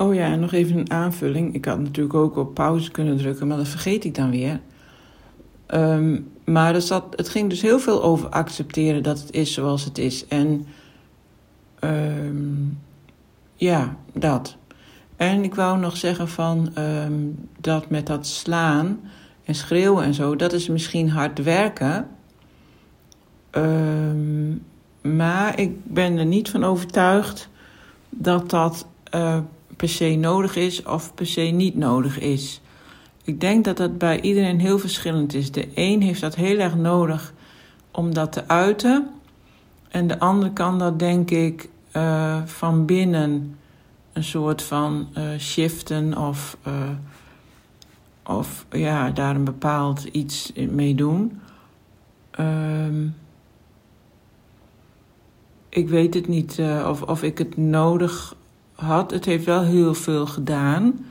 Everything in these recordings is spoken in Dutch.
Oh ja, en nog even een aanvulling. Ik had natuurlijk ook op pauze kunnen drukken, maar dat vergeet ik dan weer. Ehm, maar er zat, het ging dus heel veel over accepteren dat het is zoals het is. En ehm, ja, dat. En ik wou nog zeggen van ehm, dat met dat slaan en schreeuwen en zo, dat is misschien hard werken. maar ik ben er niet van overtuigd dat dat uh, per se nodig is of per se niet nodig is. Ik denk dat dat bij iedereen heel verschillend is. De een heeft dat heel erg nodig om dat te uiten. En de ander kan dat, denk ik, uh, van binnen een soort van uh, shiften of, uh, of ja, daar een bepaald iets mee doen. Um, ik weet het niet of, of ik het nodig had. Het heeft wel heel veel gedaan.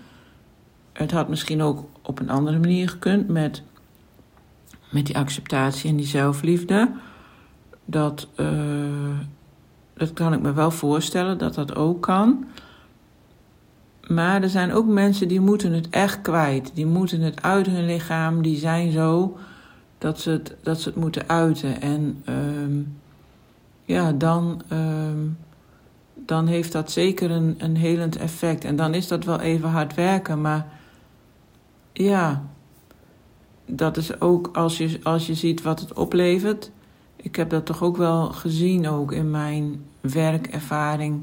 Het had misschien ook op een andere manier gekund met, met die acceptatie en die zelfliefde. Dat, uh, dat kan ik me wel voorstellen dat dat ook kan. Maar er zijn ook mensen die moeten het echt kwijt. Die moeten het uit hun lichaam. Die zijn zo dat ze het, dat ze het moeten uiten. En uh, ja, dan. Uh, dan heeft dat zeker een, een helend effect. En dan is dat wel even hard werken, maar ja, dat is ook als je, als je ziet wat het oplevert. Ik heb dat toch ook wel gezien, ook in mijn werkervaring.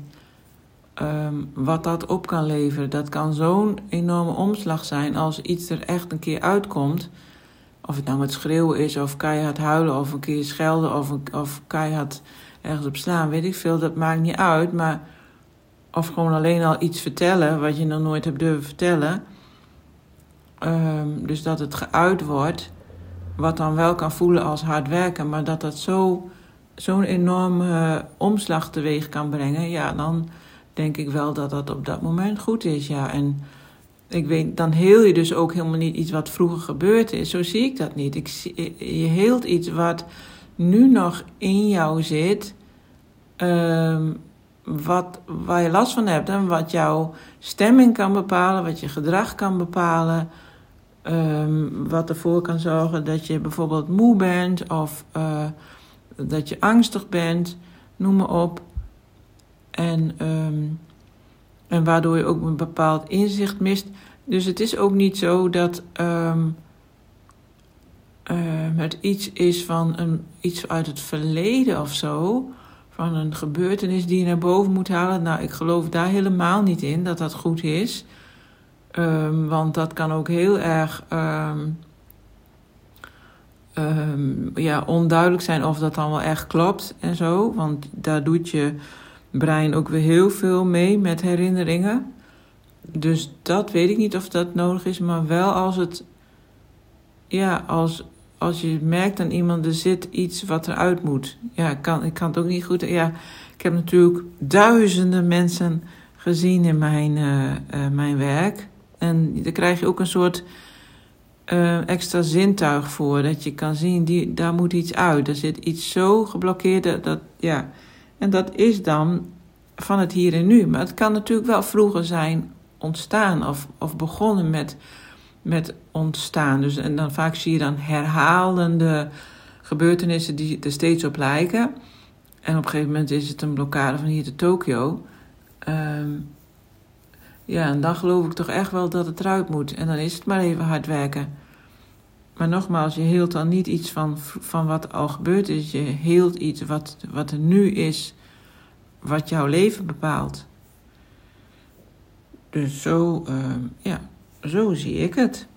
Um, wat dat op kan leveren. Dat kan zo'n enorme omslag zijn als iets er echt een keer uitkomt. Of het nou met schreeuwen is, of keihard huilen, of een keer schelden, of, of keihard ergens op slaan, weet ik veel. Dat maakt niet uit. Maar of gewoon alleen al iets vertellen wat je nog nooit hebt durven vertellen. Um, dus dat het geuit wordt, wat dan wel kan voelen als hard werken, maar dat dat zo, zo'n enorme omslag teweeg kan brengen, ja, dan denk ik wel dat dat op dat moment goed is, ja. En ik weet, dan heel je dus ook helemaal niet iets wat vroeger gebeurd is. Zo zie ik dat niet. Ik, je heelt iets wat nu nog in jou zit, um, wat, waar je last van hebt en wat jouw stemming kan bepalen, wat je gedrag kan bepalen, um, wat ervoor kan zorgen dat je bijvoorbeeld moe bent of uh, dat je angstig bent, noem maar op. En, um, en waardoor je ook een bepaald inzicht mist. Dus het is ook niet zo dat het iets is van een, iets uit het verleden of zo. Van een gebeurtenis die je naar boven moet halen. Nou, ik geloof daar helemaal niet in dat dat goed is. Um, want dat kan ook heel erg um, ja, onduidelijk zijn of dat dan wel echt klopt en zo. Want daar doet je brein ook weer heel veel mee met herinneringen. Dus dat weet ik niet of dat nodig is, maar wel als het. Ja, als, als je merkt aan iemand, er zit iets wat eruit moet. Ja, ik kan, ik kan het ook niet goed. Ja, ik heb natuurlijk duizenden mensen gezien in mijn, uh, uh, mijn werk. En daar krijg je ook een soort uh, extra zintuig voor. Dat je kan zien, die, daar moet iets uit. Er zit iets zo geblokkeerd. Dat, ja. En dat is dan van het hier en nu. Maar het kan natuurlijk wel vroeger zijn ontstaan of, of begonnen met, met ontstaan. Dus, en dan vaak zie je dan herhalende gebeurtenissen die er steeds op lijken. En op een gegeven moment is het een blokkade van hier te Tokio. Um, ja, en dan geloof ik toch echt wel dat het eruit moet. En dan is het maar even hard werken. Maar nogmaals, je heelt dan niet iets van, van wat al gebeurd is. Je heelt iets wat, wat er nu is, wat jouw leven bepaalt. Dus zo, uh, ja, zo zie ik het.